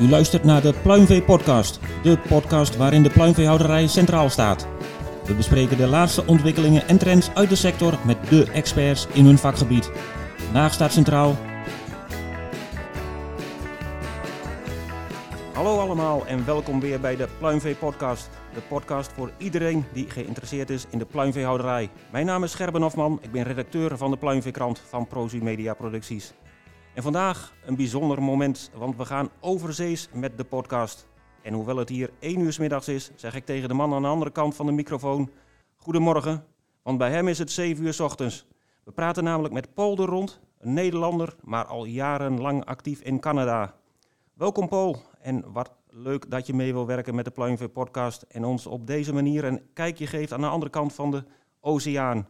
U luistert naar de Pluimvee Podcast, de podcast waarin de pluimveehouderij centraal staat. We bespreken de laatste ontwikkelingen en trends uit de sector met de experts in hun vakgebied. Vandaag staat centraal. Hallo allemaal en welkom weer bij de Pluimvee Podcast. De podcast voor iedereen die geïnteresseerd is in de pluimveehouderij. Mijn naam is Gerben Hofman, ik ben redacteur van de Pluimveekrant van Prozi Media Producties. En vandaag een bijzonder moment, want we gaan overzees met de podcast. En hoewel het hier 1 uur 's middags is, zeg ik tegen de man aan de andere kant van de microfoon: Goedemorgen, want bij hem is het 7 uur 's ochtends. We praten namelijk met Paul de Rond, een Nederlander, maar al jarenlang actief in Canada. Welkom Paul, en wat leuk dat je mee wil werken met de Pluimvee podcast en ons op deze manier een kijkje geeft aan de andere kant van de oceaan.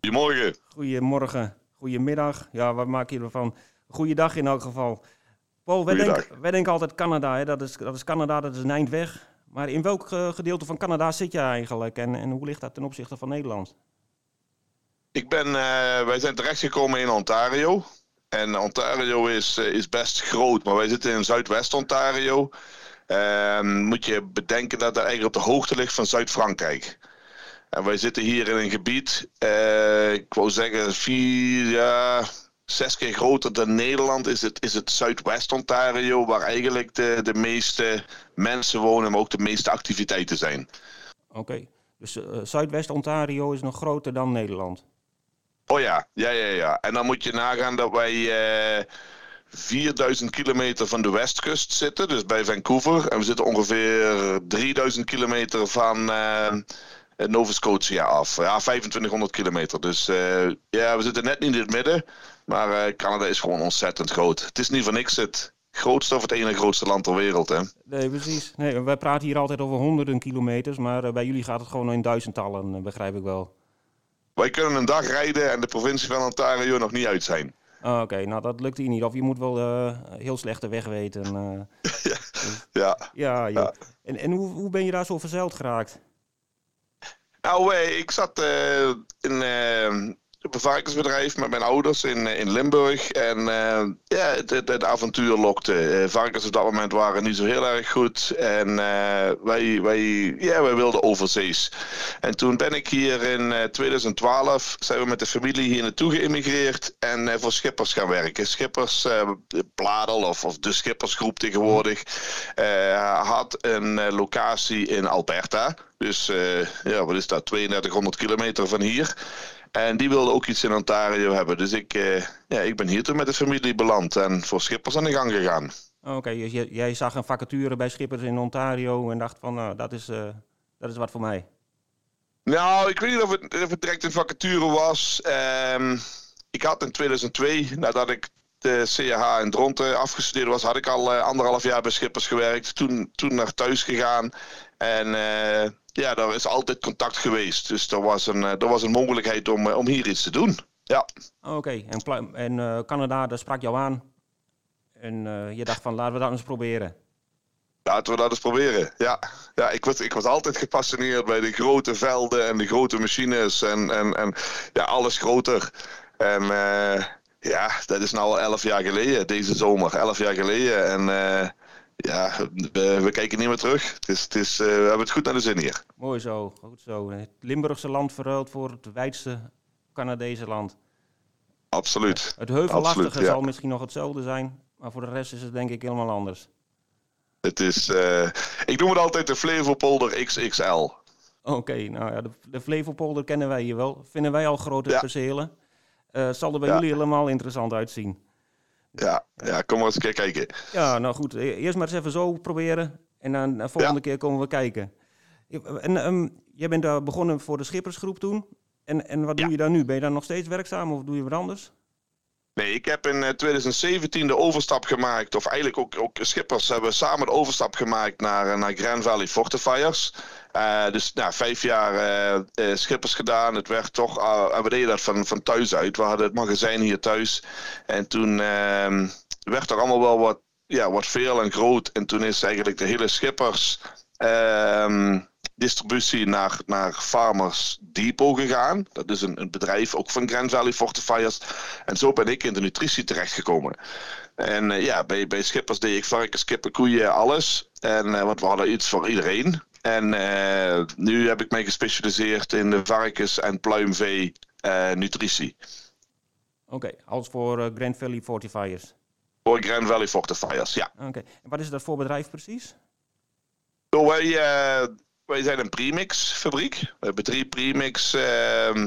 Goedemorgen. Goedemorgen, goedemiddag, ja wat maak je ervan? Goeiedag in elk geval. Paul, wij wij denken altijd Canada, hè? Dat, is, dat is Canada, dat is een eind weg. Maar in welk eh, gedeelte van Canada zit je eigenlijk en, en hoe ligt dat ten opzichte van Nederland? Ik ben, eh, wij zijn terechtgekomen in Ontario. En Ontario is, eh, is best groot, maar wij zitten in Zuidwest-Ontario. En moet je bedenken dat dat eigenlijk op de hoogte ligt van Zuid-Frankrijk. En wij zitten hier in een gebied, ik wou zeggen, vier, ja, zes keer groter dan Nederland is het, is het Zuidwest-Ontario, waar eigenlijk de, de meeste mensen wonen, maar ook de meeste activiteiten zijn. Oké, dus eh, Zuidwest-Ontario is nog groter dan Nederland. Oh ja, ja, ja, ja. En dan moet je nagaan dat wij eh 4000 kilometer van de westkust zitten, dus bij Vancouver. En we zitten ongeveer 3000 kilometer van eh, Nova Scotia af. Ja, 2500 kilometer. Dus ja, we zitten net niet in het midden. Maar eh, Canada is gewoon ontzettend groot. Het is niet voor niks het grootste of het ene grootste land ter wereld. Hè? Nee, precies. Nee, wij praten hier altijd over honderden kilometers, maar eh, bij jullie gaat het gewoon in duizendtallen, eh, begrijp ik wel. Wij kunnen een dag rijden en de provincie van Ontario nog niet uit zijn. Ah, Oké, nou dat lukt hier niet. Of je moet wel eh, heel slechte weg weten. Ja. ja, joh. Ja. En, en hoe, hoe ben je daar zo verzeild geraakt? Nou, ik zat in, varkensbedrijf met mijn ouders in, eh, in Limburg. En eh, ja, het, avontuur lokte. Eh, varkens op dat moment waren niet zo heel erg goed. En wij, wij, ja, wij wilden overzees. En toen ben ik hier in eh, 2012, zijn we met de familie hier naartoe geïmmigreerd. En voor schippers gaan werken. Schippers, Bladel of, of de schippersgroep tegenwoordig, had een locatie in Alberta. Dus ja, wat is dat? 3200 kilometer van hier. En die wilde ook iets in Ontario hebben. Dus ik, eh, ja, ik ben hier toen met de familie beland en voor schippers aan de gang gegaan. Oké, dus jij, jij zag een vacature bij Schippers in Ontario en dacht van, nou, dat is, eh, dat is wat voor mij. Nou, ik weet niet of het, of het direct een vacature was. Ehm, ik had in 2002, nadat ik de CH in Dronten afgestudeerd was, had ik al eh, anderhalf jaar bij Schippers gewerkt. Toen, toen naar thuis gegaan. En eh, ja, daar is altijd contact geweest. Dus er was een, eh, er was een mogelijkheid om, eh, om hier iets te doen. Ja. Oké, en, en Canada, dat sprak jou aan. En je dacht van, laten we dat eens proberen. Laten we dat eens proberen. Ja, ja ik, was, ik was altijd gepassioneerd bij de grote velden en de grote machines en, en, en ja, alles groter. En ja, dat is nou al elf jaar geleden, deze zomer. Elf jaar geleden. En ja, we, we kijken niet meer terug. Het is, het is, eh, we hebben het goed naar de zin hier. Mooi zo, goed zo. Het Limburgse land verruild voor het wijdste Canadese land. Absoluut. Het heuvelachtige ja. zal misschien nog hetzelfde zijn, maar voor de rest is het denk ik helemaal anders. Het is, eh, ik noem het altijd de Flevopolder XXL. Oké, nou ja, de, de Flevopolder kennen wij hier wel. Vinden wij al grote Ja. percelen. Eh, zal er bij Ja. jullie helemaal interessant uitzien. Ja, ja, kom maar eens een keer kijken. Ja, nou goed. e- Eerst maar eens even zo proberen. En dan de volgende keer komen we kijken. En ehm, jij bent daar begonnen voor de schippersgroep toen. En, en wat Ja. doe je daar nu? Ben je daar nog steeds werkzaam of doe je wat anders? Nee, ik heb in eh, 2017 de overstap gemaakt, of eigenlijk ook, ook schippers hebben samen de overstap gemaakt naar, eh, naar Grand Valley Fortifiers. Eh, dus nou, vijf jaar eh, schippers gedaan. Het werd toch, we deden dat van, van thuis uit. We hadden het magazijn hier thuis. En toen ehm, werd er allemaal wel wat, ja, wat veel en groot. En toen is eigenlijk de hele schippers. ehm, distributie naar, naar Farmers Depot gegaan. Dat is een, een bedrijf ook van Grand Valley Fortifiers. En zo ben ik in de nutritie terechtgekomen. En ja, bij, bij Schippers deed ik varkens, kippen, koeien, alles. En, want we hadden iets voor iedereen. En nu heb ik mij gespecialiseerd in de varkens- en pluimvee nutritie. Oké, als voor Grand Valley Fortifiers? Voor Grand Valley Fortifiers, ja. Oké, en wat is dat voor bedrijf precies? Oh, wij, uh, wij zijn een premix-fabriek. We hebben drie premix uh, uh,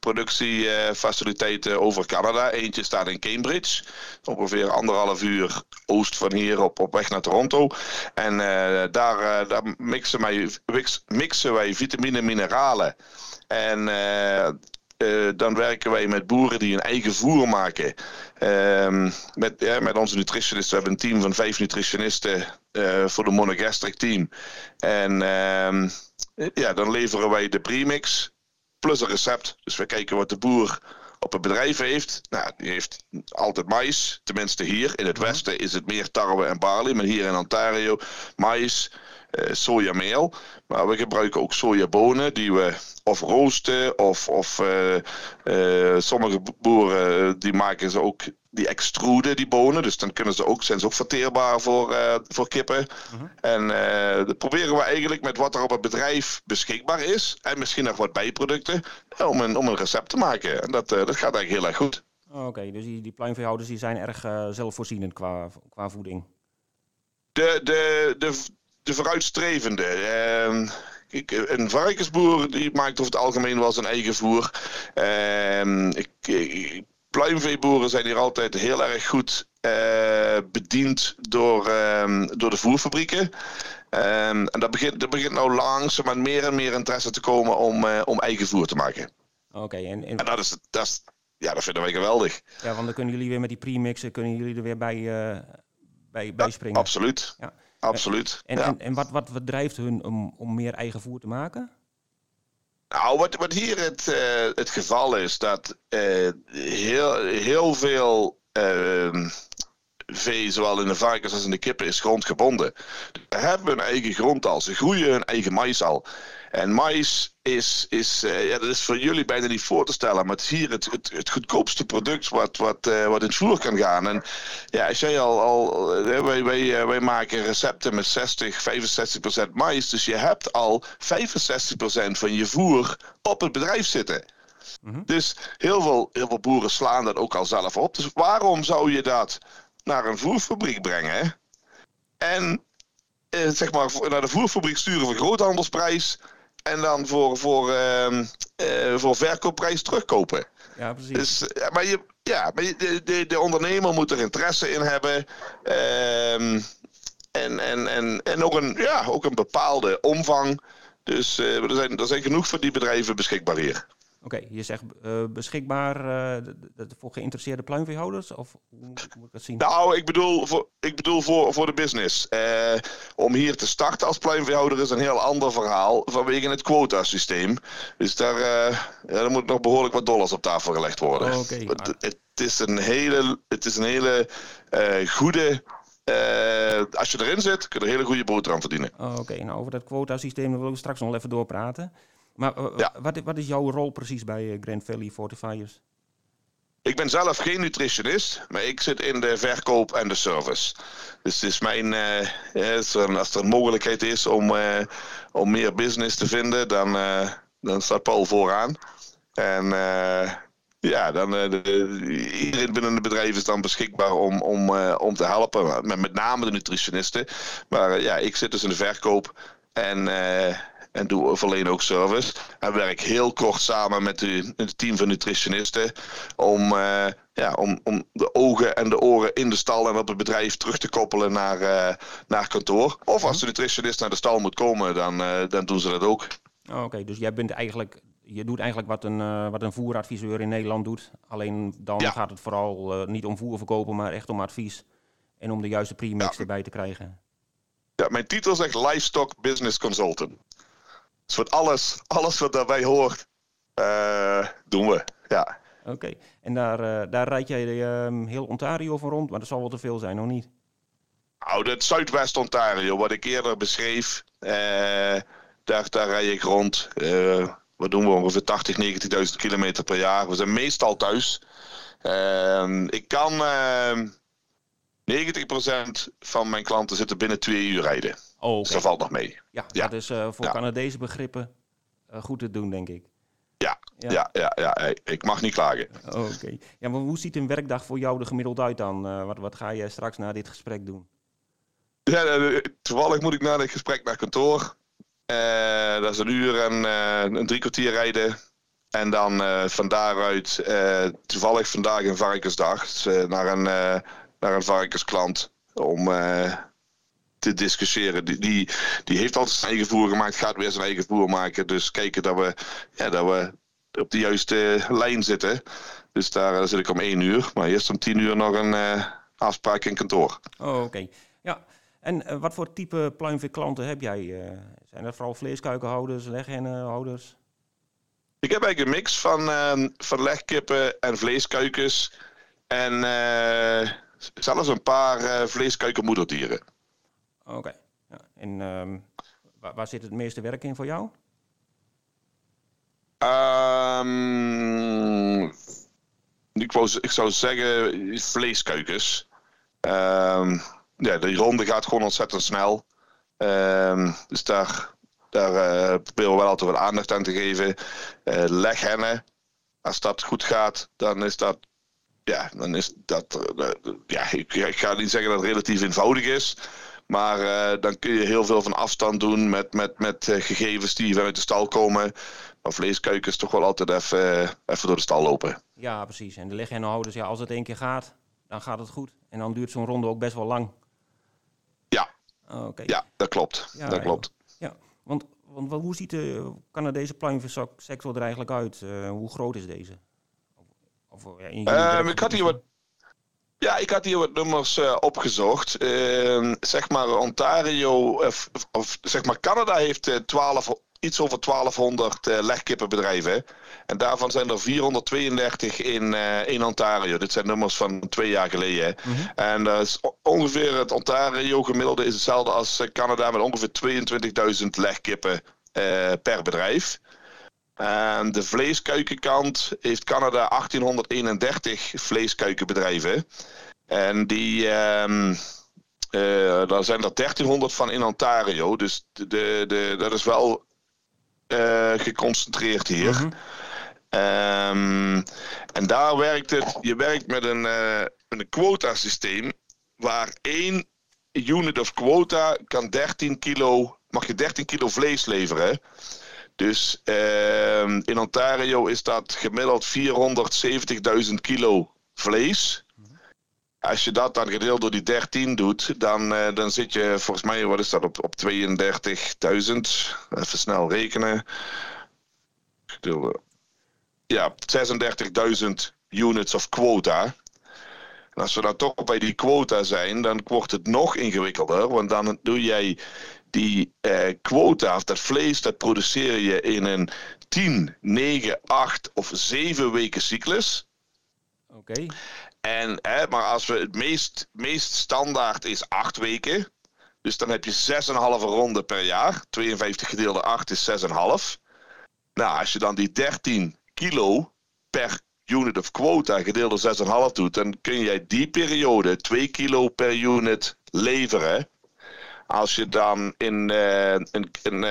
productiefaciliteiten over Canada. Eentje staat in Cambridge, ongeveer anderhalf uur oost van hier op, op weg naar Toronto. En daar, daar mixen, wij, mixen wij mineralen. En dan werken wij met boeren die hun eigen voer maken. Uh, met, met onze nutritionisten. We hebben een team van vijf nutritionisten voor de monogastric team. En ehm, ja, dan leveren wij de premix plus een recept. Dus we kijken wat de boer op het bedrijf heeft. Nou, die heeft altijd mais. Tenminste hier in het mhm. westen is het meer tarwe en barley. Maar hier in Ontario mais, uh, sojameel. Maar we gebruiken ook sojabonen die we of roosten of, of uh, uh, sommige boeren die maken ze ook die extruden die bonen. Dus dan kunnen ze ook, zijn ze ook verteerbaar voor, uh, voor kippen. -huh. En dat proberen we eigenlijk met wat er op het bedrijf beschikbaar is. En misschien nog wat bijproducten. Om een, om een recept te maken. En dat, dat gaat eigenlijk heel erg goed. Oh, Oké, dus die, die pluimveehouders die zijn erg zelfvoorzienend qua, qua voeding. De, de, de, de vooruitstrevende. Uh, een varkensboer die maakt over het algemeen wel zijn eigen voer. Uh, ik, pluimveeboeren zijn hier altijd heel erg goed uh, bediend door, ehm, door de voerfabrieken. en dat begint, dat begint nou langzaam meer en meer interesse te komen om, uh, om eigen voer te maken. Oké, en, en... en, dat, is, dat, is, ja, dat vinden wij geweldig. Ja, want dan kunnen jullie weer met die premixen kunnen jullie er weer bij, uh, bij, bij springen. absoluut. Ja absoluut. En, en, en, wat, wat, wat drijft hun om, om meer eigen voer te maken? Nou, wat, wat hier het, uh, het geval is, dat uh, heel, heel veel uh, vee, zowel in de varkens als in de kippen, is grondgebonden. Ze hebben hun eigen grond al, ze groeien hun eigen mais al. En mais is, is, uh, ja, dat is voor jullie bijna niet voor te stellen, maar het is hier het, het, het goedkoopste product wat, wat, uh, wat in het voer kan gaan. En ja, als jij al, al uh, wij, wij, wij maken recepten met 60, 65 procent mais, dus je hebt al 65 procent van je voer op het bedrijf zitten. Mm-hmm. Dus heel veel, heel veel boeren slaan dat ook al zelf op. Dus waarom zou je dat naar een voerfabriek brengen? En zeg maar naar de voerfabriek sturen voor groothandelsprijs en dan voor, voor, uh, uh, voor verkoopprijs terugkopen. Ja, precies. Dus, ja, maar je, ja, maar de, de, de ondernemer moet er interesse in hebben. Uh, en, en, en, en ook, een, ja, ook een bepaalde omvang. Dus uh, er, zijn, er zijn genoeg voor die bedrijven beschikbaar hier. Oké, je zegt uh, beschikbaar uh, voor geïnteresseerde pluimveehouders? Of hoe moet, ik dat zien? Nou, ik bedoel voor, ik bedoel voor, voor de business. Uh, om hier te starten als pluimveehouder is een heel ander verhaal vanwege het quotasysteem. Dus daar, ja, daar moet nog behoorlijk wat dollars op tafel gelegd worden. Oh, okay. het, het, is een hele, het is een hele goede als je erin zit, kun je een hele goede boterham verdienen. Oké, okay. nou over dat quotasysteem willen we straks nog even doorpraten. Maar uh, ja. wat, wat, is jouw rol precies bij uh, Grand Valley Fortifiers? Ik ben zelf geen nutritionist, maar ik zit in de verkoop en de service. Dus het is mijn, als, er, als, er, een mogelijkheid is om, om meer business te vinden, dan, dan staat Paul vooraan. En ja, dan, de, iedereen binnen het bedrijf is dan beschikbaar om, om, om te helpen. Met, met name de nutritionisten. Maar ja, ik zit dus in de verkoop en en doe verleen ook service. En werk heel kort samen met de, het team van nutritionisten om, uh, ja, om, om de ogen en de oren in de stal en op het bedrijf terug te koppelen naar, uh, naar kantoor. Of als de nutritionist naar de stal moet komen, dan, uh, dan doen ze dat ook. Oh, Oké, dus jij bent eigenlijk, je doet eigenlijk wat een, wat een voeradviseur in Nederland doet. Alleen dan ja. gaat het vooral niet om voer verkopen, maar echt om advies. En om de juiste premix ja. erbij te krijgen. Ja, mijn titel zegt Livestock Business Consultant. Dus wat alles, alles wat daarbij hoort, uh, doen we. Ja. Oké, okay. en daar, uh, daar rijd jij uh, heel Ontario van rond, maar dat zal wel te veel zijn, nog niet? Nou, het Zuidwest-Ontario, wat ik eerder beschreef, uh, daar, daar rijd ik rond. wat doen we? Ongeveer 80, 90.000 kilometer per jaar. We zijn meestal thuis. Ehm, ik kan ehm, 90% van mijn klanten zitten binnen twee uur rijden. Oh, Dus dat valt nog mee. Ja, ja. dat is uh, voor ja. Canadese begrippen uh, goed te doen, denk ik. Ja, ja, ja, ja, ik mag niet klagen. Oké. Ja, maar hoe ziet een werkdag voor jou er gemiddeld uit dan? Uh, wat, wat ga je straks na dit gesprek doen? Ja, toevallig moet ik na dit gesprek naar kantoor. dat is een uur en een drie kwartier rijden. En dan van daaruit, toevallig vandaag een varkensdag, dus, naar een naar een varkensklant om te discussiëren. Die, die, die, heeft altijd zijn eigen voer gemaakt, gaat weer zijn eigen voer maken. Dus kijken dat we, ja, dat we op de juiste lijn zitten. Dus daar zit ik om één uur. Maar eerst om tien uur nog een uh, afspraak in kantoor. Oh, oké. Ja. En uh, wat voor type pluimveeklanten heb jij? Uh, zijn dat vooral vleeskuikenhouders, leghennenhouders? Ik heb eigenlijk een mix van, van legkippen en vleeskuikens. En zelfs een paar vleeskuikenmoederdieren. Oké. En um, waar, zit het meeste werk in voor jou? Um, ik, ik zou zeggen vleeskuikens. Um, ja, de ronde gaat gewoon ontzettend snel. dus daar, daar uh, proberen we wel altijd wat aandacht aan te geven. Uh, leghennen, als dat goed gaat, dan is dat ja, dan is dat. Uh, ja, ik, ga niet zeggen dat het relatief eenvoudig is. Maar uh, dan kun je heel veel van afstand doen met, met, met uh, gegevens die vanuit de stal komen. Maar vleeskuikens toch wel altijd even, even door de stal lopen. Ja, precies. En de lichthennenhouders, ja, als het één keer gaat, dan gaat het goed. En dan duurt zo'n ronde ook best wel lang. Ja, oh, okay. ja dat klopt. Ja, dat klopt. Ja, want, want hoe ziet de Canadese pluimveesector er eigenlijk uit? hoe groot is deze? Of, ja, um, ik had hier wat. Ja, ik had hier wat nummers uh, opgezocht. Uh, zeg maar Ontario, of, of, zeg maar Canada heeft uh, eh, 12, iets over 1200 uh, legkippenbedrijven. En daarvan zijn er 432 in, in Ontario. Dit zijn nummers van twee jaar geleden. Mm -hmm. En ongeveer het Ontario gemiddelde is hetzelfde als Canada met ongeveer 22.000 legkippen per bedrijf. Aan de vleeskuikenkant heeft Canada 1831 vleeskuikenbedrijven. En die, um, uh, daar zijn er 1300 van in Ontario. Dus de, de, dat is wel uh, geconcentreerd hier. Mm -hmm. um, en daar werkt het, je werkt met een, uh, een quota-systeem waar één unit of quota kan 13 kilo, mag je 13 kilo vlees leveren. Dus uh, in Ontario is dat gemiddeld 470.000 kilo vlees. Als je dat dan gedeeld door die 13 doet, dan, uh, dan zit je volgens mij, wat is dat, op, op 32.000. Even snel rekenen. Ja, 36.000 units of quota. En als we dan toch bij die quota zijn, dan wordt het nog ingewikkelder. Want dan doe jij die eh, quota, of dat vlees, dat produceer je in een 10, 9, 8 of 7 weken cyclus. Oké. En, hè, maar als we het meest, meest standaard is 8 weken. Dus dan heb je 6,5 ronden per jaar. 52 gedeelde 8 is 6,5. Nou, als je dan die 13 kilo per unit of quota gedeeld door 6,5 doet, dan kun jij die periode 2 kilo per unit leveren. Als je dan in uh, een, een,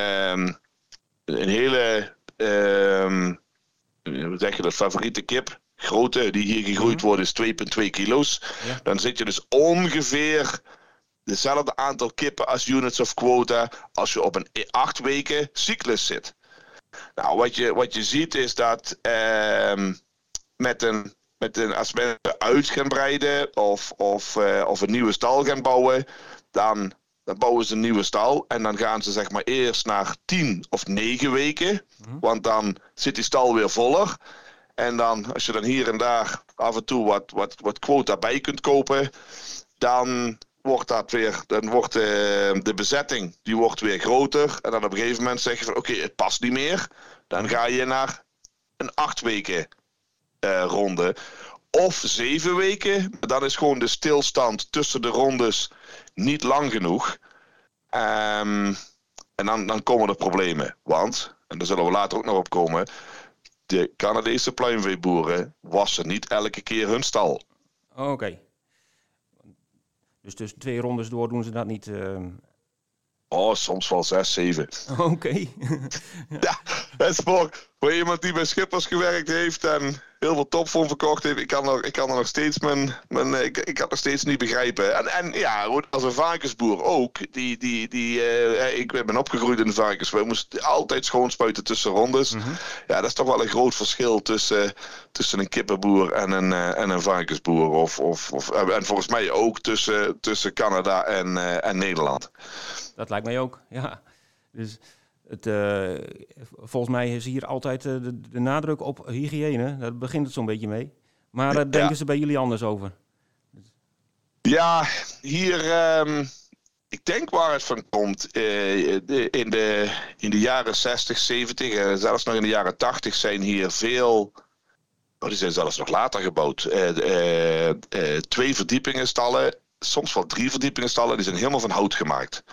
een hele, uh, hoe zeg je dat, favoriete kip, grote, die hier gegroeid mhm. wordt, is 2,2 kilo's. Ja. Dan zit je dus ongeveer dezelfde aantal kippen als units of quota als je op een 8 weken cyclus zit. Nou, wat je, wat je ziet is dat ehm, met een, met een, als mensen uit gaan breiden of, of, uh, of een nieuwe stal gaan bouwen, dan dan bouwen ze een nieuwe stal. En dan gaan ze zeg maar eerst naar tien of negen weken. Mhm. Want dan zit die stal weer voller. En dan, als je dan hier en daar af en toe wat, wat, wat quota bij kunt kopen, dan wordt dat weer, dan wordt de, eh, de bezetting die wordt weer groter. En dan op een gegeven moment zeg je van oké, het past niet meer. Dan ga je naar een acht weken uh, ronde. Of zeven weken. Dan is gewoon de stilstand tussen de rondes niet lang genoeg. Um, en dan, dan komen er problemen. Want, en daar zullen we later ook nog op komen, de Canadese pluimveeboeren wassen niet elke keer hun stal. Oké. Dus tussen twee rondes door doen ze dat niet. ehm. Oh, soms wel zes, zeven. Oké. Ja, dat is voor, voor iemand die bij Schippers gewerkt heeft en heel veel topvorm verkocht heeft. Ik kan, nog, ik kan er nog steeds mijn, mijn ik, ik kan nog steeds niet begrijpen. En, en ja, als een varkensboer ook. Die, die, die, eh, ik ben opgegroeid in de varkens. We moesten altijd schoonspuiten tussen rondes. Mhm. Ja, dat is toch wel een groot verschil tussen, tussen een kippenboer en een, eh, en een varkensboer. Of, of, of, en volgens mij ook tussen, tussen Canada en, eh, en Nederland. Dat lijkt mij ook, ja. Dus het, eh, volgens mij is hier altijd eh, de, de nadruk op hygiëne. Daar begint het zo'n beetje mee. Maar daar denken Ja. ze bij jullie anders over. Ja, hier, ehm, ik denk waar het van komt. eh, de- in, de, in de jaren 60, 70, eh, zelfs nog in de jaren 80 zijn hier veel. Oh, die zijn zelfs nog later gebouwd. Eh, eh, eh, twee verdiepingen stallen, soms wel drie verdiepingen stallen, die zijn helemaal van hout gemaakt.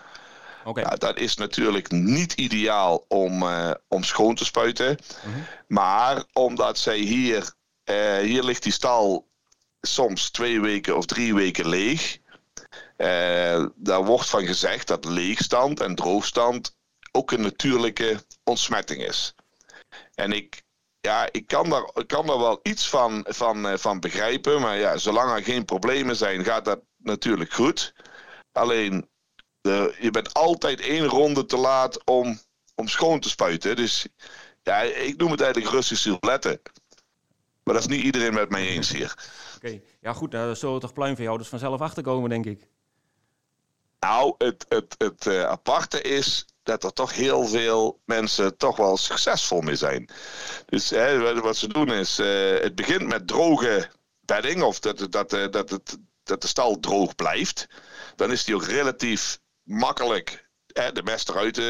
Ja, dat is natuurlijk niet ideaal om, eh, om schoon te spuiten. Mhm. Maar omdat zij hier, eh, hier ligt die stal soms twee weken of drie weken leeg. Eh, daar wordt van gezegd dat leegstand en droogstand ook een natuurlijke ontsmetting is. En ik, ja, ik, kan, daar, ik kan daar wel iets van, van, van begrijpen. Maar ja, zolang er geen problemen zijn, gaat dat natuurlijk goed. Alleen, de, je bent altijd één ronde te laat om, om schoon te spuiten. Dus ja, ik noem het eigenlijk Russische roulette. Maar dat is niet iedereen met mij eens hier. oké. Ja goed, daar zullen toch pluimveehouders vanzelf achterkomen, denk ik. Nou, het, het, het eh, aparte is dat er toch heel veel mensen toch wel succesvol mee zijn. Dus hè, wat- ze doen is, eh, het begint met droge bedding, of dat, dat, eh, dat, het, dat de stal droog blijft. Dan is die ook relatief makkelijk hè, de mest eruit eh,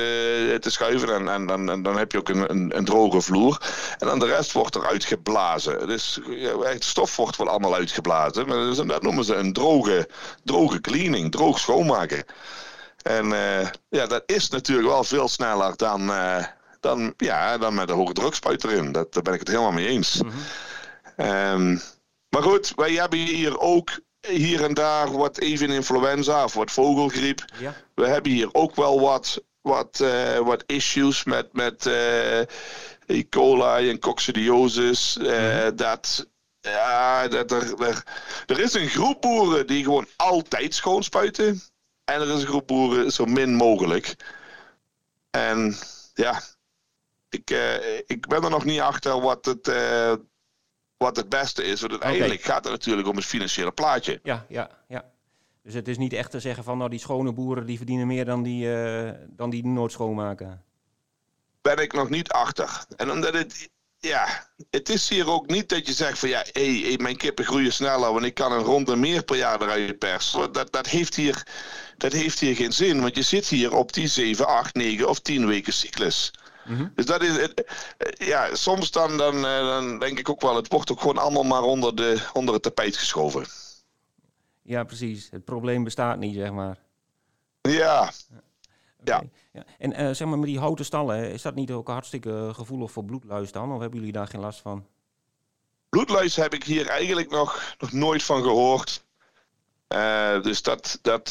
te schuiven en, en, en, en dan heb je ook een, een, een droge vloer. En dan de rest wordt eruit geblazen. Dus het stof wordt wel allemaal uitgeblazen, maar dat is- dat noemen ze een droge, droge cleaning, droog schoonmaken. En eh, ja, dat is natuurlijk wel veel sneller dan, eh, dan, ja, dan met een hoge drukspuit erin. Dat, daar ben ik het helemaal mee eens. Mhm. Ehm, maar goed, wij hebben hier ook hier en daar wat even influenza of wat vogelgriep. Ja, We hebben hier ook wel wat, wat, eh, wat issues met, met eh, E. coli en coccidiosis. Eh, dat, ja, dat er, er, er is een groep boeren die gewoon altijd schoonspuiten. En er is een groep boeren zo min mogelijk. En ja, ik, ik ben er nog niet achter wat het, wat het beste is. Want uiteindelijk gaat het natuurlijk om het financiële plaatje. ja, ja, ja. Dus het is niet echt te zeggen van, nou die schone boeren die verdienen meer dan die, eh, dan die nooit schoonmaken. ben ik nog niet achter. En omdat het, ja, het is hier ook niet dat je zegt van ja, hé, hé, mijn kippen groeien sneller, want ik kan een ronde meer per jaar eruit persen. Dat, dat, heeft hier, dat heeft hier geen zin, want je zit hier op die 7, 8, 9 of 10 weken cyclus. Mhm. Dus dat is, het, eh, ja, soms dan, dan, eh, dan denk ik ook wel, het wordt ook gewoon allemaal maar onder, de, onder het tapijt geschoven. Ja, precies. Het probleem bestaat niet, zeg maar. Ja, Ja. En eh, zeg maar, met die houten stallen, is dat niet ook hartstikke gevoelig voor bloedluis dan? Of hebben jullie daar geen last van? bloedluis heb ik hier eigenlijk nog, nog nooit van gehoord. Eh, dus dat, dat,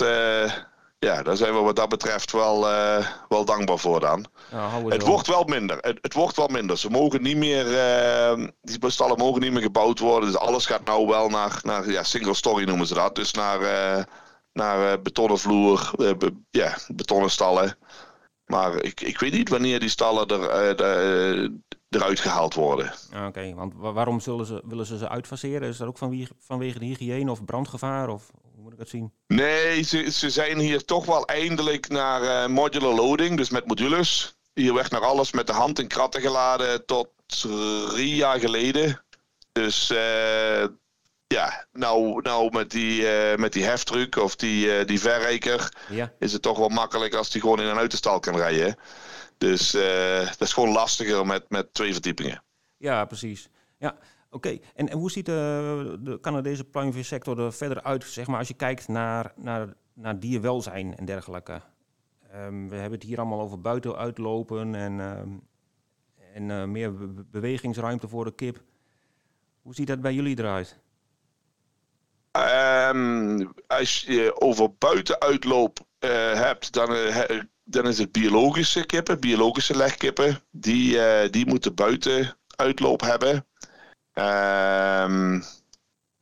ja, daar zijn we wat dat betreft wel, eh, wel dankbaar voor dan. Nou, Het wordt wel minder. Het, het wordt wel minder. Ze mogen niet meer, eh, die stallen mogen niet meer gebouwd worden. Dus alles gaat nou wel naar, naar ja, single story noemen ze dat. Dus naar, eh, naar betonnen vloer, be- ja, betonnen stallen. Maar ik, ik weet niet wanneer die stallen er, de- eruit gehaald worden. Oké, want wa- waarom zullen ze, willen ze ze uitfaseren? Is dat ook vanwege, vanwege de hygiëne of brandgevaar? Of hoe moet ik het zien? Nee, ze, ze zijn hier toch wel eindelijk naar eh, modular loading, dus met modules. Hier werd nog alles met de hand in kratten geladen tot drie jaar geleden. Dus eh, ja, nou, nou met, die, eh, met die heftruck of die, die verrijker Ja, is het toch wel makkelijk als die gewoon in en uit de stal kan rijden. Dus dat is gewoon lastiger met, met twee verdiepingen. ja precies. Ja, oké. En, en hoe ziet de, de Canadese pluimveesector er verder uit? Zeg maar, als je kijkt naar, naar, naar dierwelzijn en dergelijke. Ehm, we hebben het hier allemaal over buiten uitlopen en, ehm, en eh, meer be- be- bewegingsruimte voor de kip. Hoe ziet dat bij jullie eruit? Ehm, als je over buitenuitloop uh, hebt, dan, dan is het biologische kippen, biologische legkippen. Die, die moeten buitenuitloop hebben. Ehm,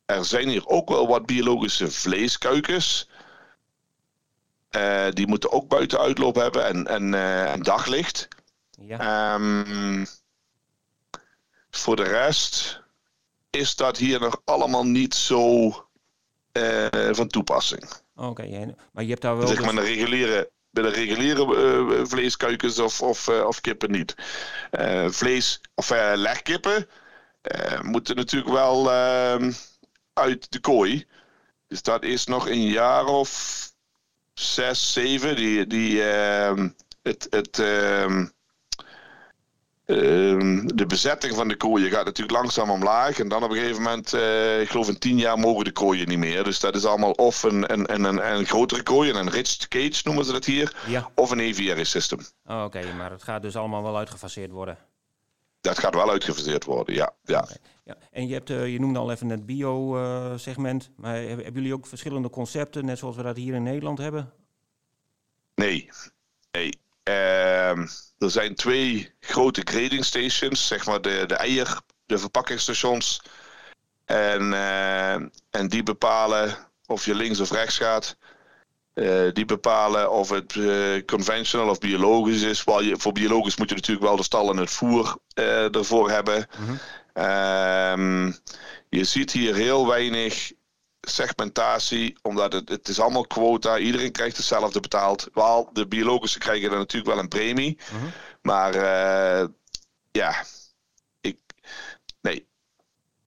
er zijn hier ook wel wat biologische vleeskuikens. die moeten ook buitenuitloop hebben en, en, en daglicht. Ja. Um, voor de rest is dat hier nog allemaal niet zo uh, van toepassing. Oké, maar je hebt daar wel. Zeg maar dus... de reguliere, bij de reguliere vleeskuikens of, of, of kippen niet. vlees of legkippen moeten natuurlijk wel ehm, uit de kooi. Dus dat is nog een jaar of zes, zeven. Die, die, ehm, het, het, ehm, de bezetting van de kooien gaat natuurlijk langzaam omlaag. En dan op een gegeven moment, uh, ik geloof in tien jaar, mogen de kooien niet meer. Dus dat is allemaal of een, een, een, een grotere kooi, een enriched cage noemen ze dat hier. Of een aviary system. Oh, Oké, maar het gaat dus allemaal wel uitgefaseerd worden. Dat gaat wel uitgefaseerd worden, ja. ja. ja. En je, hebt, uh, je noemde al even het bio-segment. Uh, maar hebben jullie ook verschillende concepten, net zoals we dat hier in Nederland hebben? Nee. Nee. Ehm, er zijn twee grote grading stations, zeg maar de, de eier, de verpakkingsstations. En, uh, en die bepalen of je links of rechts gaat. Uh, die bepalen of het uh, conventional of biologisch is. Wel, je, voor biologisch moet je natuurlijk wel de stal en het voer ervoor hebben. Mm -hmm. je ziet hier heel weinig segmentatie, omdat het, het is allemaal quota. Iedereen krijgt hetzelfde betaald. Wel, de biologische krijgen dan natuurlijk wel een premie. Mhm. Maar ja.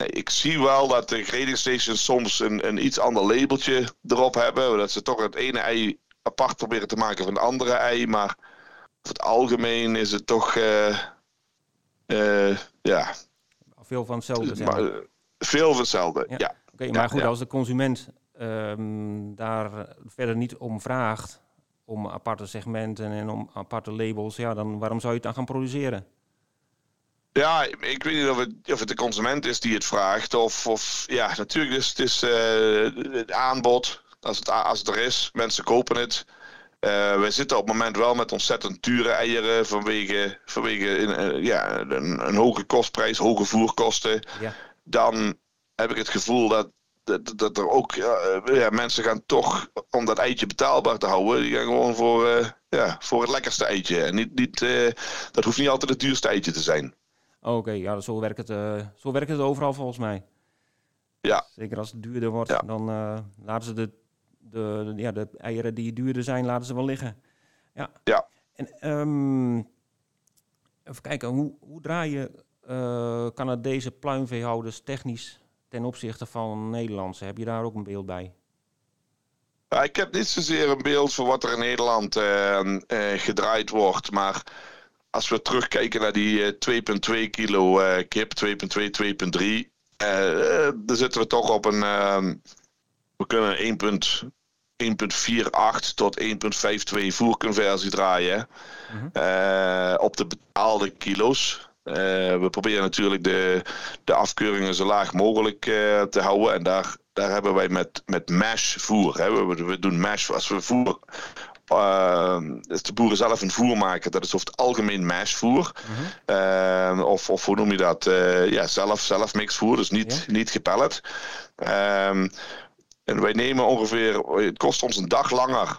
Nee. Ik zie wel dat de grading stations soms een, een iets ander labeltje erop hebben. Dat ze toch het ene ei apart proberen te maken van het andere ei. Maar over het algemeen is het toch, uh, uh, ja. Veel van hetzelfde zijn. veel van hetzelfde, ja. Oké, maar goed, als de consument um, daar verder niet om vraagt, om aparte segmenten en om aparte labels, ja, dan waarom zou je het dan gaan produceren? Ja, ik weet niet of het, of het de consument is die het vraagt. Of, of ja, natuurlijk is het is, uh, het aanbod. Als het, als het er is, mensen kopen het. Uh, we zitten op het moment wel met ontzettend dure eieren vanwege, vanwege uh, ja, een, een, hoge kostprijs, hoge voerkosten. Ja. Dan heb ik het gevoel dat, dat, dat er ook ja, mensen gaan toch, om dat eitje betaalbaar te houden, die gaan gewoon voor, ja, voor het lekkerste eitje. En niet, niet, dat hoeft niet altijd het duurste eitje te zijn. Oké, ja, zo werkt, het, uh, zo werkt het overal volgens mij. Ja. Zeker als het duurder wordt, ja. dan laten ze de, de, ja, de eieren die duurder zijn, laten ze wel liggen. Ja. ja. En um, even kijken, hoe, hoe draai je Canadese pluimveehouders technisch ten opzichte van Nederlandse? Heb je daar ook een beeld bij? Ja, ik heb niet zozeer een beeld van wat er in Nederland gedraaid wordt. Maar als we terugkijken naar die 2,2 uh, kilo kip, 2,2, 2,3. dan zitten we toch op een. Ehm, we kunnen 1,48 tot 1,52 voerconversie draaien. Mm -hmm. op de betaalde kilo's. Uh, we proberen natuurlijk de, de afkeuringen zo laag mogelijk uh, te houden. En daar, daar hebben wij met, met mash voer. Hè. We, we doen mash als we voer. Uh, dus de boeren zelf een voer maken, dat is over het algemeen mashvoer. Mm of, of hoe noem je dat? ja, zelf, zelf mixvoer, dus niet, niet gepellet. Ehm, en wij nemen ongeveer, het kost ons een dag langer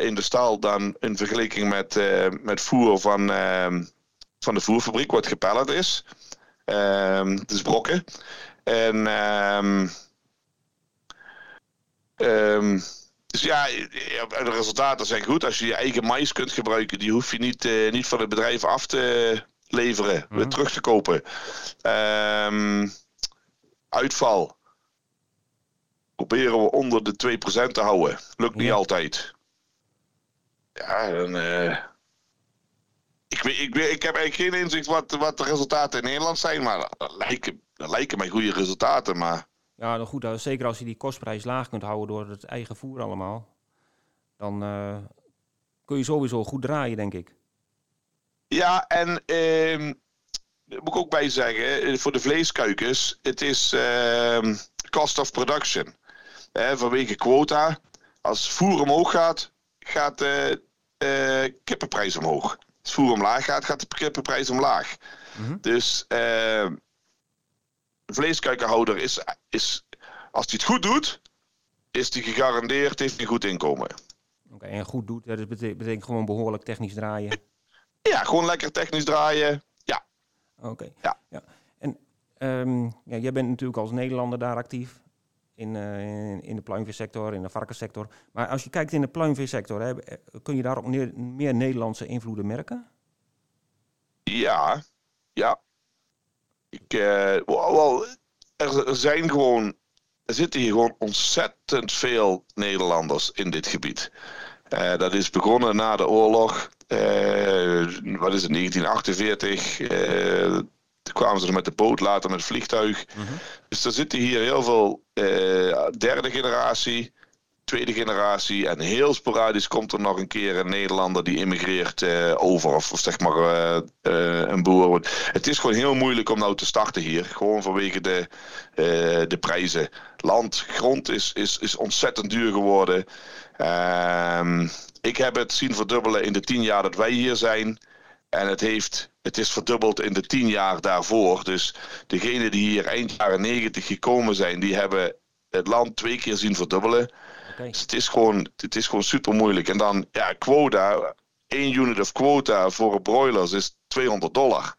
in de stal dan in vergelijking met, met voer van ehm, van de voerfabriek, wat gepellet is. Het is brokken. En um, dus ja, de resultaten zijn goed. Als je je eigen mais kunt gebruiken, die hoef je niet, uh, niet van het bedrijf af te leveren, mm weer terug te kopen. uitval proberen we onder de 2% te houden. Lukt niet altijd. Ja, dan. Uh, ik, ik, ik heb eigenlijk geen inzicht wat, wat de resultaten in Nederland zijn, maar dat lijken, dat lijken mij goede resultaten. Maar... Ja, nou goed, zeker als je die kostprijs laag kunt houden door het eigen voer allemaal, dan uh, kun je sowieso goed draaien, denk ik. Ja, en uh, moet ik ook bij zeggen, voor de vleeskuikens, het is uh, cost of production. vanwege quota. Als voer omhoog gaat, gaat de kippenprijs omhoog. Als voer omlaag gaat, gaat de kippenprijs omlaag. Mhm. Dus uh, vleeskuikenhouder is, is, als hij het goed doet, is hij gegarandeerd, heeft hij goed inkomen. Oké, en goed doet, dat betekent, betekent gewoon behoorlijk technisch draaien. Ja, gewoon lekker technisch draaien. Ja. Oké. Ja. ja. En um, ja, jij bent natuurlijk als Nederlander daar actief. In, uh, in, in, de pluimveesector, in de varkenssector. Maar als je kijkt in de pluimveesector, hè, kun je daar ook meer, meer Nederlandse invloeden merken? Ja, ja. Ik, uh, wel, er zijn gewoon, er zitten hier gewoon ontzettend veel Nederlanders in dit gebied. Uh, dat is begonnen na de oorlog. Uh, wat is het, 1948. Uh, toen kwamen ze er met de boot, later met het vliegtuig. Mm -hmm. Dus er zitten hier heel veel derde generatie, tweede generatie. En heel sporadisch komt er nog een keer een Nederlander die immigreert uh, over. Of, zeg maar uh, uh, een boer. Het is gewoon heel moeilijk om nou te starten hier. Gewoon vanwege de, de prijzen. Land, grond is, is, is ontzettend duur geworden. Ehm, ik heb het zien verdubbelen in de tien jaar dat wij hier zijn. En het, heeft, het is verdubbeld in de tien jaar daarvoor. Dus degenen die hier eind jaren negentig gekomen zijn, die hebben het land twee keer zien verdubbelen. Dus het is gewoon, het is gewoon super moeilijk. En dan, ja, quota. één unit of quota voor broilers is 200 dollar.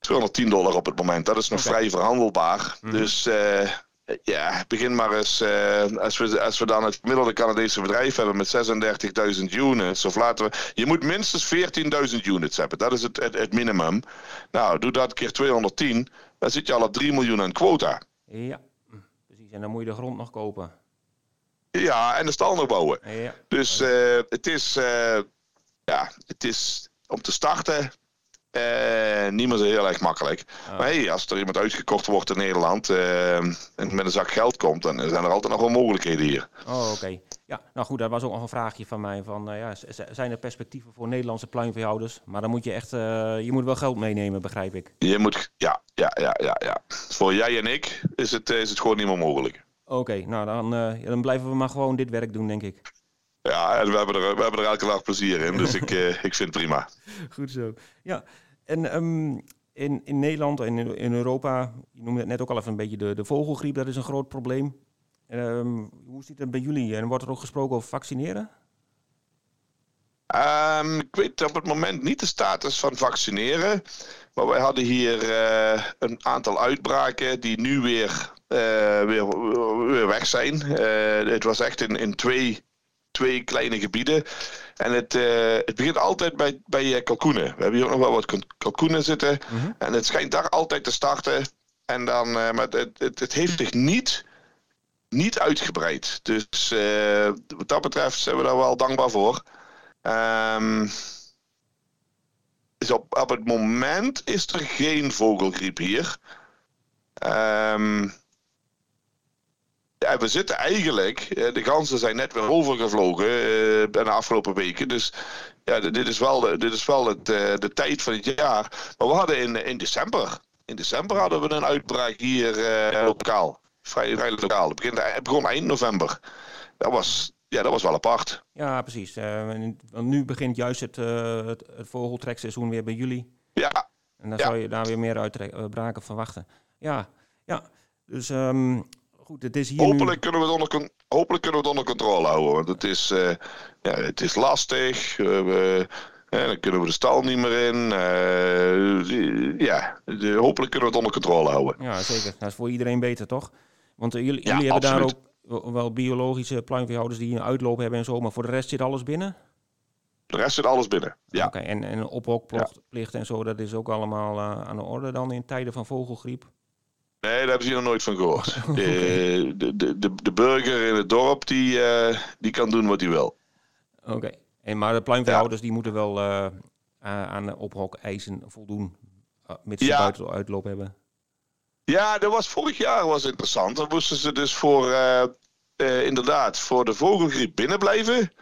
210 dollar op het moment. Dat is nog vrij verhandelbaar. Mhm. Dus uh, ja, begin maar eens. Uh, als, we, als we dan het gemiddelde Canadese bedrijf hebben met 36.000 units. Of laten we. Je moet minstens 14.000 units hebben. Dat is het, het, het, minimum. Nou, doe dat keer 210. Dan zit je al op 3 miljoen aan quota. Ja, precies. En dan moet je de grond nog kopen. Ja, en de stal nog bouwen. Ja. Dus uh, het is, uh, ja, het is om te starten uh, niet meer zo heel erg makkelijk. Oh. Maar hey, als er iemand uitgekocht wordt in Nederland en met een zak geld komt, dan zijn er altijd nog wel mogelijkheden hier. Oh, oké. Ja, nou goed, dat was ook nog een vraagje van mij. Van, ja, zijn er perspectieven voor Nederlandse pluimveehouders? Maar dan moet je echt, je moet wel geld meenemen, begrijp ik. Je moet, ja, ja, ja, ja, ja. Voor jij en ik is het, is het gewoon niet meer mogelijk. Oké, nou dan, uh, dan blijven we maar gewoon dit werk doen, denk ik. Ja, en we hebben er, we hebben er elke dag plezier in, dus ik, uh, ik vind het prima. Goed zo. Ja, en um, in, in Nederland en in, in Europa, je noemde het net ook al even een beetje de, de vogelgriep, dat is een groot probleem. Um, hoe zit het bij jullie en wordt er ook gesproken over vaccineren? Um, ik weet op het moment niet de status van vaccineren. Maar wij hadden hier uh, een aantal uitbraken die nu weer weer, weer weg zijn. Uh, het was echt in, in twee, twee kleine gebieden. En het, uh, het begint altijd bij, bij kalkoenen. We hebben hier ook nog wel wat kalkoenen zitten. Mm -hmm. En het schijnt daar altijd te starten. En dan, maar het, het, het, heeft zich niet, niet uitgebreid. Dus wat dat betreft zijn we daar wel dankbaar voor. Um, dus op, op het moment is er geen vogelgriep hier. Um, ja, we zitten eigenlijk, eh, de ganzen zijn net weer overgevlogen uh, de afgelopen weken. Dus ja, dit is wel, de, dit is wel het, uh, de tijd van het jaar. Maar we hadden in, in december, in december hadden we een uitbraak hier lokaal. Vrij, vrij lokaal. Het, begon eind november. Dat was, ja, dat was wel apart. Ja, precies. want nu begint juist het, het, het vogeltrekseizoen weer bij jullie. Ja. En dan zou je daar weer meer uitbraken verwachten. Ja, ja. Dus um, goed, het is hier hopelijk, kunnen we het onder, hopelijk kunnen we het onder controle houden. Want het is, uh, ja, het is lastig. Uh, we, uh, dan kunnen we de stal niet meer in. ja, de, hopelijk kunnen we het onder controle houden. Ja, zeker. Dat is voor iedereen beter, toch? Want jullie, ja, jullie hebben daar ook wel biologische pluimveehouders die een uitloop hebben en zo. Maar voor de rest zit alles binnen? De rest zit alles binnen, ja. Oké, en, en ophokplicht ja. en zo, dat is ook allemaal aan de orde dan in tijden van vogelgriep? Nee, daar hebben ze nog nooit van gehoord. de, de, de, de, burger in het dorp, die, uh, die kan doen wat hij wil. Oké, en maar de pluimveehouders ja. die moeten wel uh, aan de ophok-eisen voldoen, uh, mits ze ja. buiten uitloop hebben. Ja, dat was vorig jaar was interessant. Dan moesten ze dus voor, inderdaad, voor de vogelgriep binnen blijven.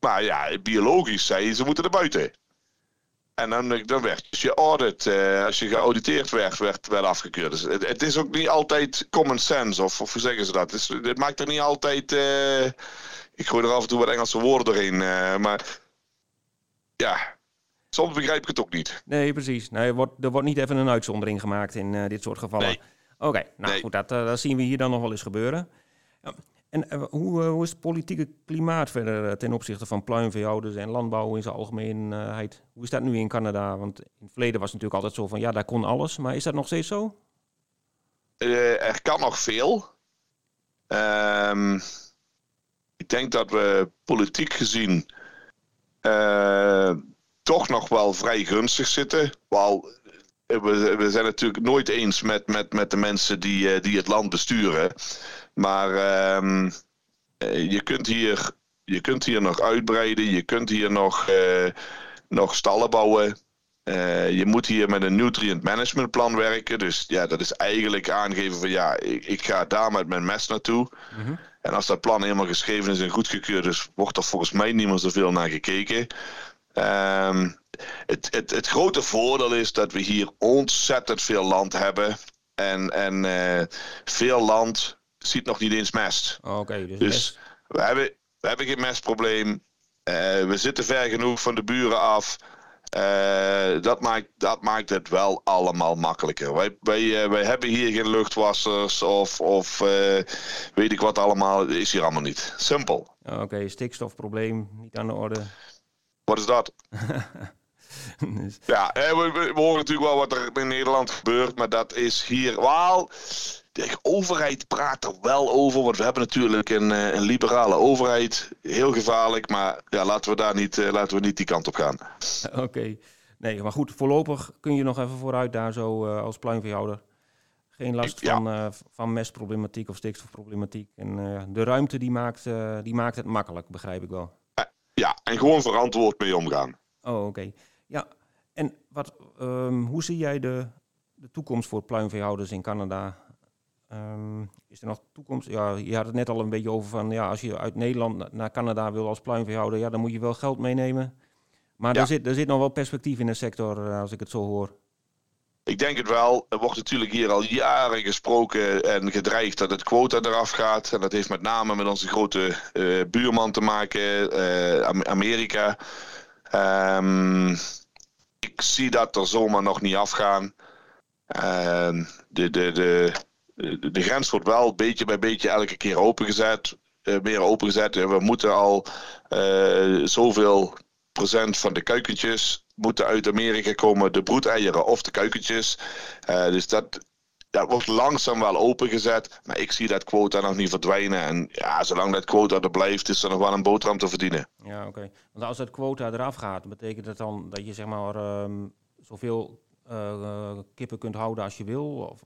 Maar ja, biologisch zei ze moeten er buiten. En dan, dan werd dus je audit, uh, als je geauditeerd werd, werd wel afgekeurd. Dus het, het, is ook niet altijd common sense, of, of hoe zeggen ze dat? Het, is, het maakt er niet altijd. Uh, ik gooi er af en toe wat Engelse woorden doorheen. Uh, maar ja, soms begrijp ik het ook niet. Nee, precies. Nee, er, wordt, er wordt niet even een uitzondering gemaakt in dit soort gevallen. Nee. Oké, nou nee. goed, dat, dat zien we hier dan nog wel eens gebeuren. En uh, hoe, uh, hoe, is het politieke klimaat verder uh, ten opzichte van pluimveehouders en landbouw in zijn algemeenheid? Hoe is dat nu in Canada? Want in het verleden was het natuurlijk altijd zo van ja, daar kon alles. Maar is dat nog steeds zo? er kan nog veel. Um, ik denk dat we politiek gezien toch nog wel vrij gunstig zitten. Wel, we, we, zijn natuurlijk nooit eens met, met, met de mensen die, die het land besturen. Maar um, je, kunt hier, je kunt hier nog uitbreiden, je kunt hier nog, uh, nog stallen bouwen. Uh, je moet hier met een nutrient management plan werken. Dus ja, dat is eigenlijk aangeven van ja, ik, ik ga daar met mijn mes naartoe. Mm -hmm. En als dat plan helemaal geschreven is en goedgekeurd is, wordt er volgens mij niet meer zoveel naar gekeken. Um, het, het, het grote voordeel is dat we hier ontzettend veel land hebben. En, en uh, veel land ziet nog niet eens mest. Oh, oké, dus, dus we, hebben, we hebben geen mestprobleem. Uh, we zitten ver genoeg van de buren af. Uh, dat, maakt, dat maakt het wel allemaal makkelijker. Wij, wij, uh, wij hebben hier geen luchtwassers of, of weet ik wat allemaal. Is hier allemaal niet. Simpel. Oké, okay, stikstofprobleem niet aan de orde. Wat is dat? dus... Ja, we, we, horen natuurlijk wel wat er in Nederland gebeurt, maar dat is hier wel de overheid praat er wel over. Want we hebben natuurlijk een, eh, een liberale overheid. Heel gevaarlijk. Maar ja, laten we daar niet, uh, laten we niet die kant op gaan. Oké. Nee, maar goed, voorlopig kun je nog even vooruit daar zo uh, als pluimveehouder. Geen last van, uh, van mestproblematiek of stikstofproblematiek. En de ruimte die maakt, die maakt het makkelijk, begrijp ik wel. Ja, en gewoon verantwoord mee omgaan. Oh, oké. Okay. Ja, en wat, um, hoe zie jij de, de toekomst voor pluimveehouders in Canada? Um, is er nog toekomst? Ja, je had het net al een beetje over van ja, als je uit Nederland naar Canada wil als pluimveehouder, ja, dan moet je wel geld meenemen. Maar ja. er, zit, er zit nog wel perspectief in de sector, uh, als ik het zo hoor. Ik denk het wel. Er wordt natuurlijk hier al jaren gesproken en gedreigd dat het quota eraf gaat. En dat heeft met name met onze grote uh, buurman te maken, uh, Amerika. Um, ik zie dat er zomaar nog niet afgaan. Uh, de, de, de, de grens wordt wel beetje bij beetje elke keer opengezet. Uh, meer opengezet. we moeten al uh, zoveel procent van de kuikentjes moeten uit Amerika komen. De broedeieren of de kuikentjes. Dus dat, dat wordt langzaam wel opengezet. Maar ik zie dat quota nog niet verdwijnen. En ja, zolang dat quota er blijft, is er nog wel een boterham te verdienen. Ja, oké. Want als dat quota eraf gaat, betekent dat dan dat je zeg maar um, zoveel kippen kunt houden als je wil? Of,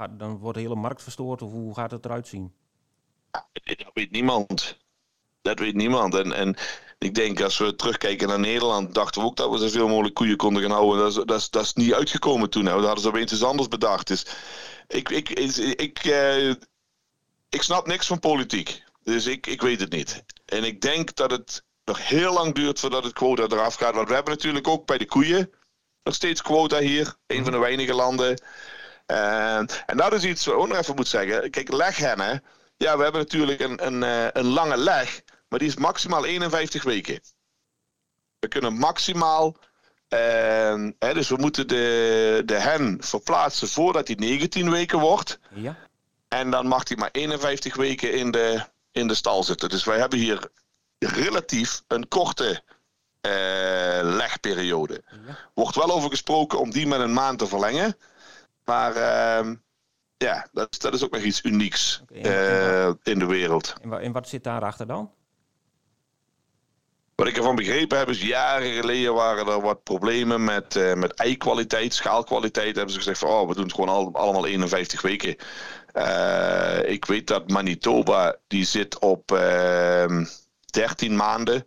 gaat, dan wordt de hele markt verstoord? Of hoe gaat het eruit zien? Dat weet niemand. Dat weet niemand. En, en ik denk, als we terugkijken naar Nederland, dachten we ook dat we zoveel mogelijk koeien konden gaan houden. Dat is, dat is, dat is niet uitgekomen toen. Hè. Dat hadden ze opeens iets anders bedacht. Dus ik, ik, ik, ik, eh, ik snap niks van politiek. Dus ik, ik weet het niet. En ik denk dat het nog heel lang duurt voordat het quota eraf gaat. Want we hebben natuurlijk ook bij de koeien nog steeds quota hier. Een van de weinige landen. Uh, en dat is iets wat ik ook nog even moet zeggen. Kijk, leghennen. Ja, we hebben natuurlijk een, een, uh, een lange leg. Maar die is maximaal 51 weken. We kunnen maximaal. Uh, hè, dus we moeten de, de hen verplaatsen voordat hij 19 weken wordt. Ja. En dan mag hij maar 51 weken in de, in de stal zitten. Dus wij hebben hier relatief een korte uh, legperiode. Ja. Wordt wel over gesproken om die met een maand te verlengen. Maar uh, ja, dat, dat, is ook nog iets unieks okay, uh, in de wereld. En, en wat zit daarachter dan? Wat ik ervan begrepen heb is, jaren geleden waren er wat problemen met, uh, met eikwaliteit, schaalkwaliteit. Hebben ze gezegd van, oh, we doen het gewoon al, allemaal 51 weken. Uh, ik weet dat Manitoba, die zit op 13 ehm, maanden.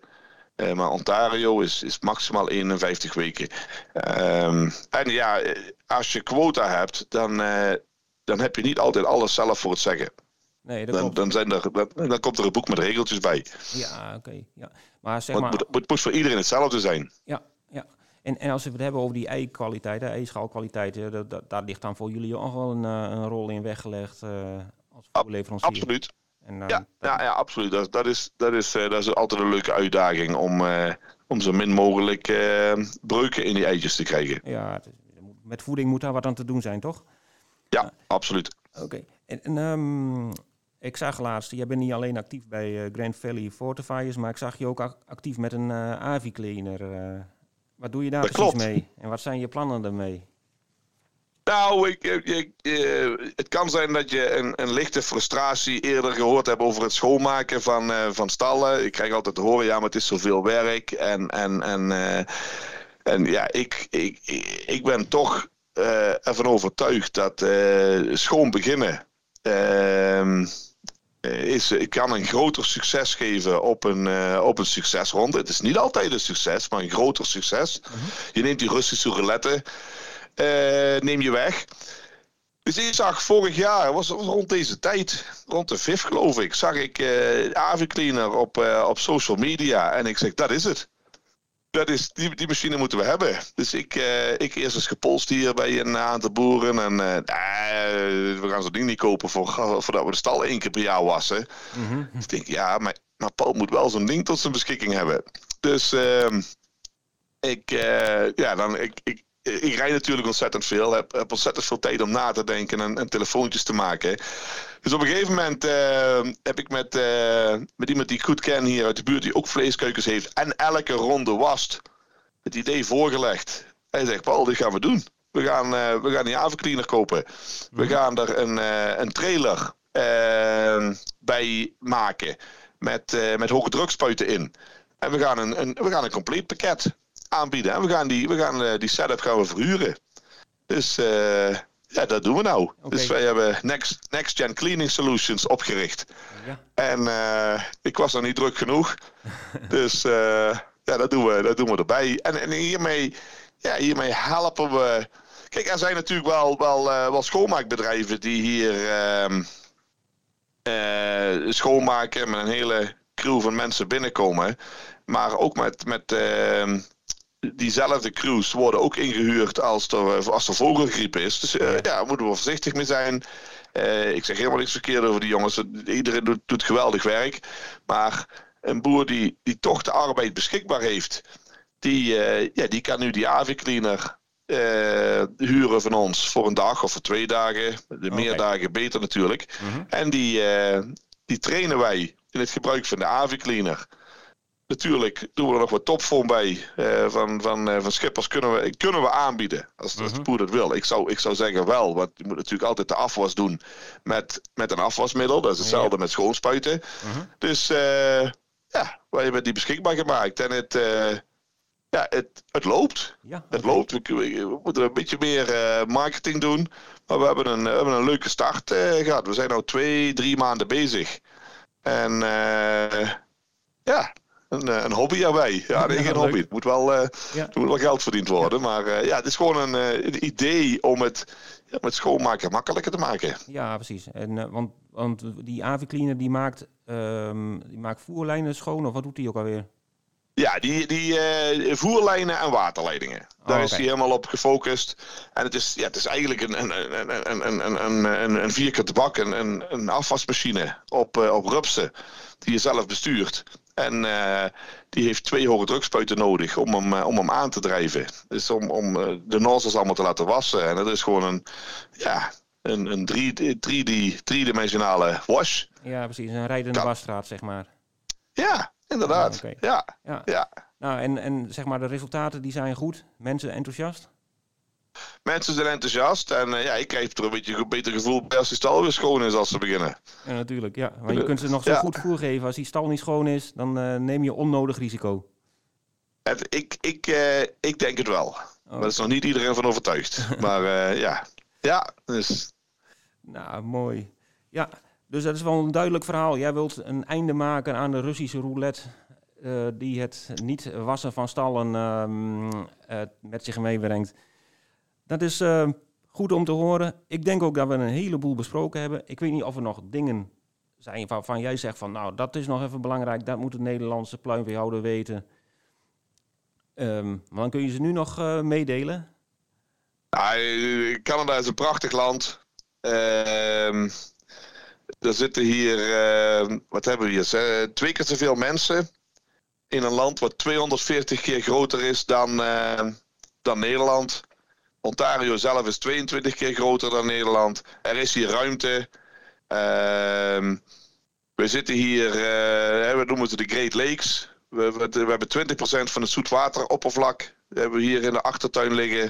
Uh, maar Ontario is, is maximaal 51 weken. Um, en ja, als je quota hebt, dan, uh, dan heb je niet altijd alles zelf voor het zeggen. Nee, dan, dan, zijn er, dan, dan, komt er een boek met regeltjes bij. Ja, oké. Okay, ja. Maar zeg maar... Het moet, moet, voor iedereen hetzelfde zijn. Ja, ja. En, en als we het hebben over die ei-kwaliteit, de eischaalkwaliteit, eh, daar ligt dan voor jullie ook wel een, eh, een rol in weggelegd uh, als voerleverancier. Absoluut. En, uh, ja, ja, ja, absoluut. Dat, dat, is, dat, is, dat is altijd een leuke uitdaging om, om zo min mogelijk breuken in die eitjes te krijgen. Ja, met voeding moet daar wat aan te doen zijn, toch? Ja, absoluut. Oké. En, en um, ik zag laatst, jij bent niet alleen actief bij Grand Valley Fortifiers, maar ik zag je ook actief met een Avi-cleaner. Wat doe je daar precies mee? En wat zijn je plannen daarmee? Nou, ik, ik, eh, het kan zijn dat je een, een, lichte frustratie eerder gehoord hebt over het schoonmaken van, uh, van stallen. Ik krijg altijd te horen, ja, maar het is zoveel werk. En, en, en, uh, en ja, ik, ik, ik ben toch ervan overtuigd dat schoon beginnen ehm, eh, is, kan een groter succes geven op een, uh, op een succesronde. Het is niet altijd een succes, maar een groter succes. Mhm. Je neemt die Russische roulette, uh, neem je weg. Dus ik zag vorig jaar, was, rond deze tijd, rond de VIF geloof ik, zag ik uh, Avicleaner op, op social media. En ik zeg, dat is het dat is, die, die machine moeten we hebben. Dus ik, uh, ik eerst eens gepolst hier bij een aantal boeren. En uh, we gaan zo'n ding niet kopen voor, voordat we de stal één keer per jaar wassen. Mm Dus ik denk, ja, maar, maar Paul moet wel zo'n ding tot zijn beschikking hebben. Dus uh, ik, ja, dan, ik, ik, ik rijd natuurlijk ontzettend veel. Heb, heb ontzettend veel tijd om na te denken en, en telefoontjes te maken. Dus op een gegeven moment uh, heb ik met, uh, met iemand die ik goed ken hier uit de buurt, die ook vleeskeukens heeft en elke ronde wast, het idee voorgelegd. Hij zegt: Paul, dit gaan we doen. We gaan, uh, we gaan die avencleaner kopen. We mhm. gaan er een, een trailer ehm, bij maken met, met hoge drukspuiten in. En we gaan een, een, we gaan een compleet pakket aanbieden. En we gaan die, we gaan, die setup gaan we verhuren. Dus ja, dat doen we nou. Dus wij hebben Next, Next Gen Cleaning Solutions opgericht. Ja. En uh, ik was nog niet druk genoeg. dus ja, dat doen, we, dat doen we erbij. En, en hiermee, ja, hiermee helpen we. Kijk, er zijn natuurlijk wel, wel, uh, wel schoonmaakbedrijven die hier uh, schoonmaken met een hele crew van mensen binnenkomen. Maar ook met, met ehm, diezelfde crews worden ook ingehuurd als er, eh, als er vogelgriep is. Dus uh, ja, daar moeten we voorzichtig mee zijn. Uh, ik zeg helemaal niks verkeerd over die jongens. Iedereen doet, doet geweldig werk. Maar een boer die, die toch de arbeid beschikbaar heeft, die, uh, ja, die kan nu die AV-cleaner huren van ons voor een dag of voor twee dagen. De meer dagen beter natuurlijk. Mhm. En die, die trainen wij in het gebruik van de AV-cleaner. Natuurlijk doen we er nog wat topvorm bij. Uh, van, van, uh, van schippers kunnen we, kunnen we aanbieden. Als, als de boer dat wil. Ik zou, ik zou zeggen wel. Want je moet natuurlijk altijd de afwas doen met, met een afwasmiddel. Dat is hetzelfde met schoonspuiten. Mhm. Dus uh, ja, wij hebben die beschikbaar gemaakt. En het, ja, het, het loopt. Ja, Het loopt. We, we, moeten een beetje meer marketing doen. Maar we hebben een, we hebben een leuke start gehad. We zijn nu twee, drie maanden bezig. En ja, een, eh, een hobby erbij. Ja, nee, geen hobby. Het moet wel, uh, moet wel geld verdiend worden. Maar uh, ja, het is gewoon een, een idee om het ja, met schoonmaken makkelijker te maken. Ja, precies. En, want, want die Avicleaner die maakt, um, die maakt voerlijnen schoon, of wat doet hij ook alweer? Ja, die, die voerlijnen en waterleidingen. Daar oh, is hij helemaal op gefocust. En het is, ja, het is eigenlijk een, een, een, een, een, een, een, een vierkante bak, een, een, afwasmachine op, op rupsen die je zelf bestuurt. En uh, die heeft twee hoge drukspuiten nodig om hem, uh, om hem aan te drijven. Dus om, om uh, de nozzles allemaal te laten wassen. En dat is gewoon een, ja, een, een drie, drie, driedimensionale wash. Ja, precies. Een rijdende wasstraat, zeg maar. Ja, inderdaad. Oh, okay. ja, ja. ja. Nou, en, en zeg maar, de resultaten die zijn goed. Mensen enthousiast? Mensen zijn enthousiast. En uh, ja, ik krijg er een beetje een beter gevoel bij als die stal weer schoon is als ze beginnen. Ja, natuurlijk. Ja. Maar je kunt ze nog zo goed voer geven. Als die stal niet schoon is, dan uh, neem je onnodig risico. Het, ik, ik, uh, ik denk het wel. Oh. Maar er is nog niet iedereen van overtuigd. maar ja. Ja, dus... Nou, mooi. Ja, dus dat is wel een duidelijk verhaal. Jij wilt een einde maken aan de Russische roulette. die het niet wassen van stallen ehm, met zich meebrengt. Dat is uh, goed om te horen. Ik denk ook dat we een heleboel besproken hebben. Ik weet niet of er nog dingen zijn waarvan jij zegt van nou dat is nog even belangrijk. Dat moet de Nederlandse pluimveehouder weten. Um, maar dan kun je ze nu nog uh, meedelen. Canada is een prachtig land. Uh, er zitten hier, wat hebben we hier? Twee keer zoveel mensen in een land wat 240 keer groter is dan, dan Nederland. Ontario zelf is 22 keer groter dan Nederland. Er is hier ruimte. Uh, we zitten hier, uh, we noemen het de Great Lakes. We, we, hebben 20% van het zoetwateroppervlak. We hebben hier in de achtertuin liggen.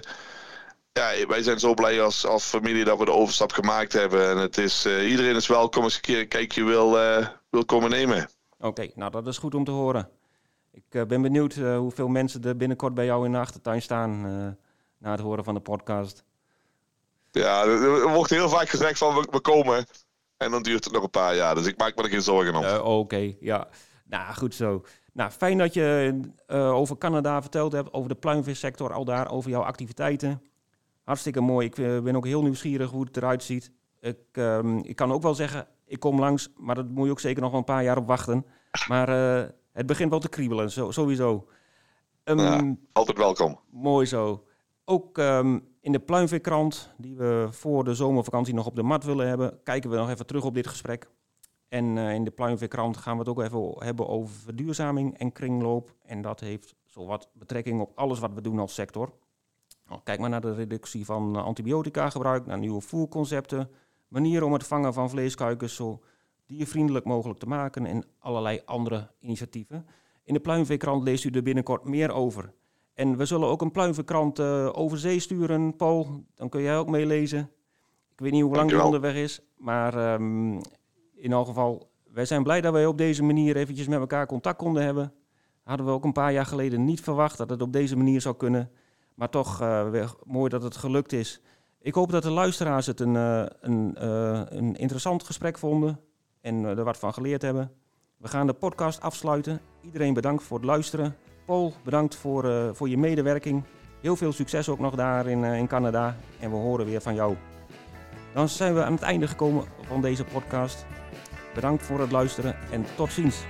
Ja, wij zijn zo blij als, als familie dat we de overstap gemaakt hebben. En het is, uh, iedereen is welkom als een keer een kijkje wil, wil komen nemen. Oké, nou dat is goed om te horen. Ik ben benieuwd hoeveel mensen er binnenkort bij jou in de achtertuin staan na het horen van de podcast. Ja, er wordt heel vaak gezegd van we, we komen. En dan duurt het nog een paar jaar. Dus ik maak me er geen zorgen om. Oké, okay, ja. Nou, goed zo. Nou, fijn dat je uh, over Canada verteld hebt, over de pluimvissector, al daar, over jouw activiteiten. Hartstikke mooi. Ik uh, ben ook heel nieuwsgierig hoe het eruit ziet. Ik, um, ik kan ook wel zeggen, ik kom langs, maar dat moet je ook zeker nog wel een paar jaar op wachten. Maar het begint wel te kriebelen, zo, sowieso. Um, ja, altijd welkom. Mooi zo. Ook um, in de Pluimveekrant, die we voor de zomervakantie nog op de mat willen hebben, kijken we nog even terug op dit gesprek. En uh, in de Pluimveekrant gaan we het ook even hebben over verduurzaming en kringloop. En dat heeft zowat betrekking op alles wat we doen als sector. Kijk maar naar de reductie van antibiotica gebruik, naar nieuwe voerconcepten, manieren om het vangen van vleeskuikens zo diervriendelijk mogelijk te maken en allerlei andere initiatieven. In de Pluimveekrant leest u er binnenkort meer over. En we zullen ook een pluimverkrant uh, over zee sturen, Paul. Dan kun jij ook meelezen. Ik weet niet hoe lang die onderweg is, maar um, in elk geval, wij zijn blij dat wij op deze manier eventjes met elkaar contact konden hebben. Hadden we ook een paar jaar geleden niet verwacht dat het op deze manier zou kunnen. Maar toch uh, weer mooi dat het gelukt is. Ik hoop dat de luisteraars het een, uh, een, een interessant gesprek vonden en er wat van geleerd hebben. We gaan de podcast afsluiten. Iedereen bedankt voor het luisteren. Paul, bedankt voor, uh, voor je medewerking. Heel veel succes ook nog daar in, uh, in Canada. En we horen weer van jou. Dan zijn we aan het einde gekomen van deze podcast. Bedankt voor het luisteren en tot ziens.